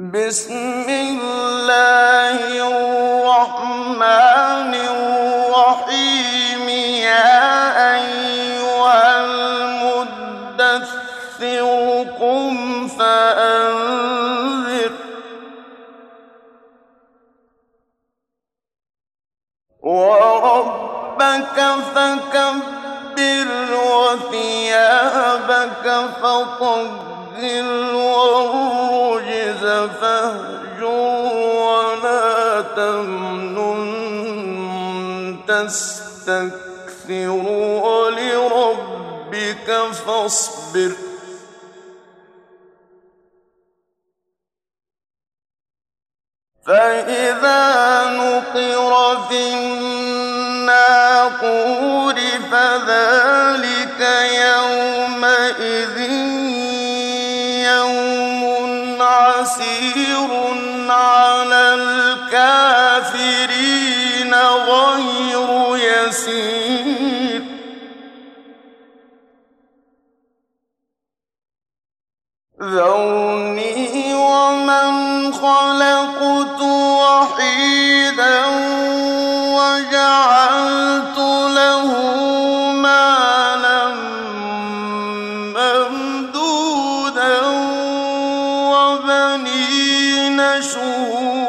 بسم الله الرحمن الرحيم. يا أيها المدثر قم فأنذر. وربك فكبر وثيابك فطهر. والرجز فاهجر ولا تمنن تستكثر ولربك فاصبر. فإذا نقر في الناقور يسير ذرني ومن خلقت وحيدا وجعلت له مالا ممدودا وبنين شهودا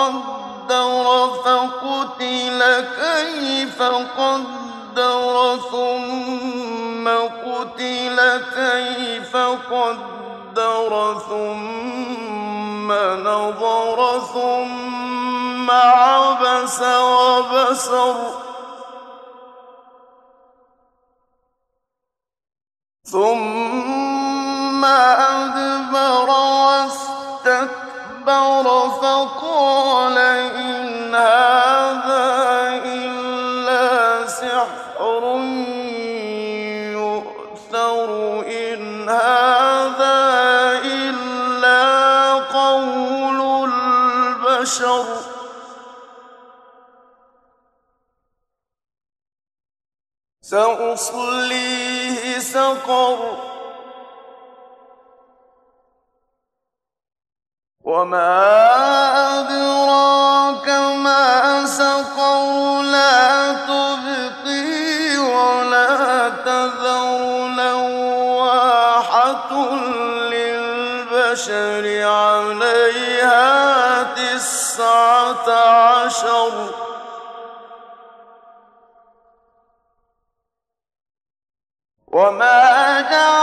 وقدر فقتل كيف قدر ثم قتل كيف قدر ثم نظر ثم عبس وبسر ثم واستكبر فقال إن هذا إلا سحر يؤثر إن هذا إلا قول البشر. سأصليه سقر. وما أدراك ما سقر لا تبقي ولا تذر لواحة للبشر عليها تسعة عشر وما جعلنا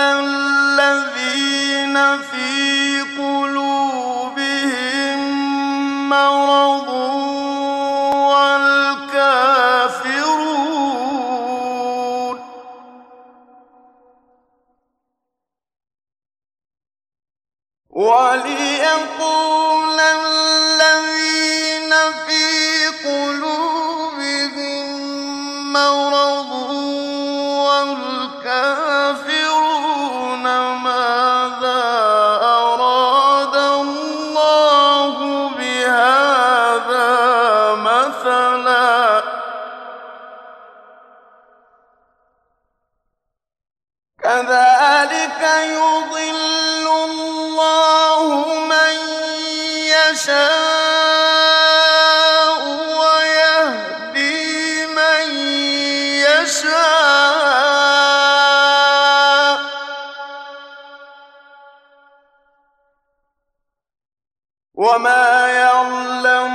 الذين في كَذَٰلِكَ يُضِلُّ اللَّهُ مَن يَشَاءُ وَيَهْدِي مَن يَشَاءُ ۚ. وَمَا يَعْلَمُ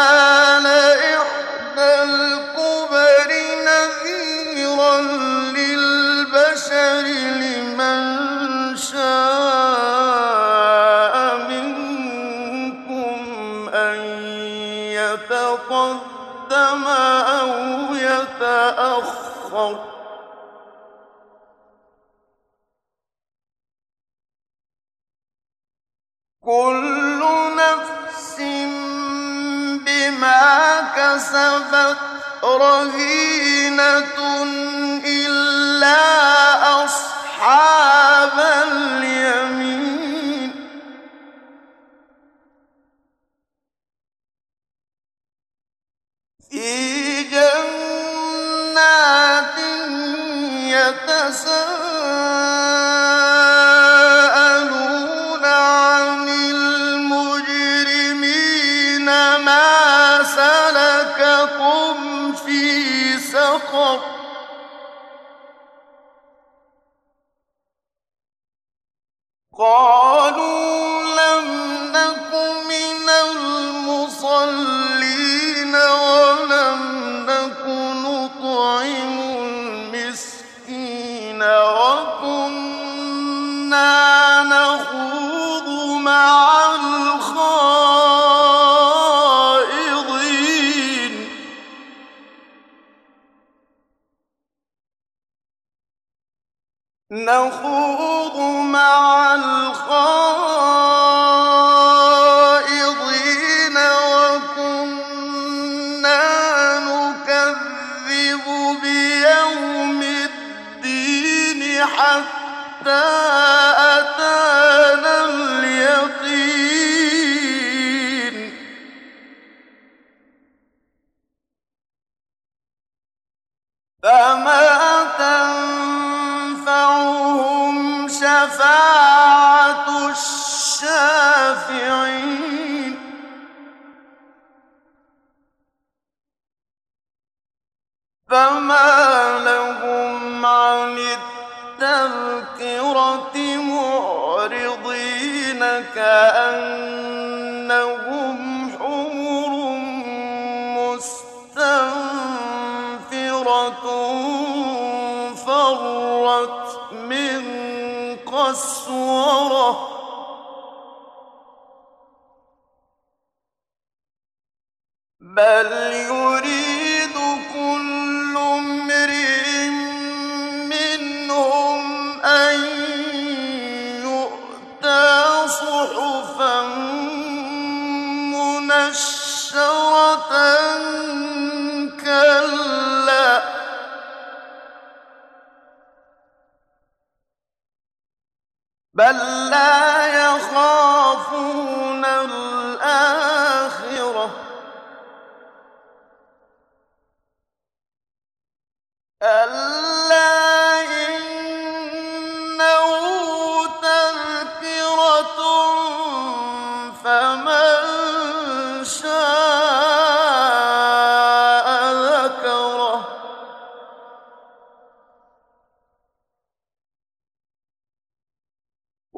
أَن يَتَقَدَّمَ أَوْ يَتَأَخَّرَ ۚ كُلُّ نَفْسٍ بِمَا كَسَبَتْ رَهِينَةٌ سَلَكَكُمْ فَمَا لَهُمْ عَنِ التَّذْكِرَةِ مُعْرِضِينَ كَأَنَّهُمْ حُمُرٌ مُّسْتَنفِرَةٌ فَرَّتْ مِن قَسْوَرَةٍ. بَلْ يُرِيدُ كُلُّ امْرِئٍ مِّنْهُمْ أَن يُؤْتَىٰ صُحُفًا مُّنَشَّرَةً ۚ كَلَّا بَل لَّا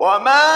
وما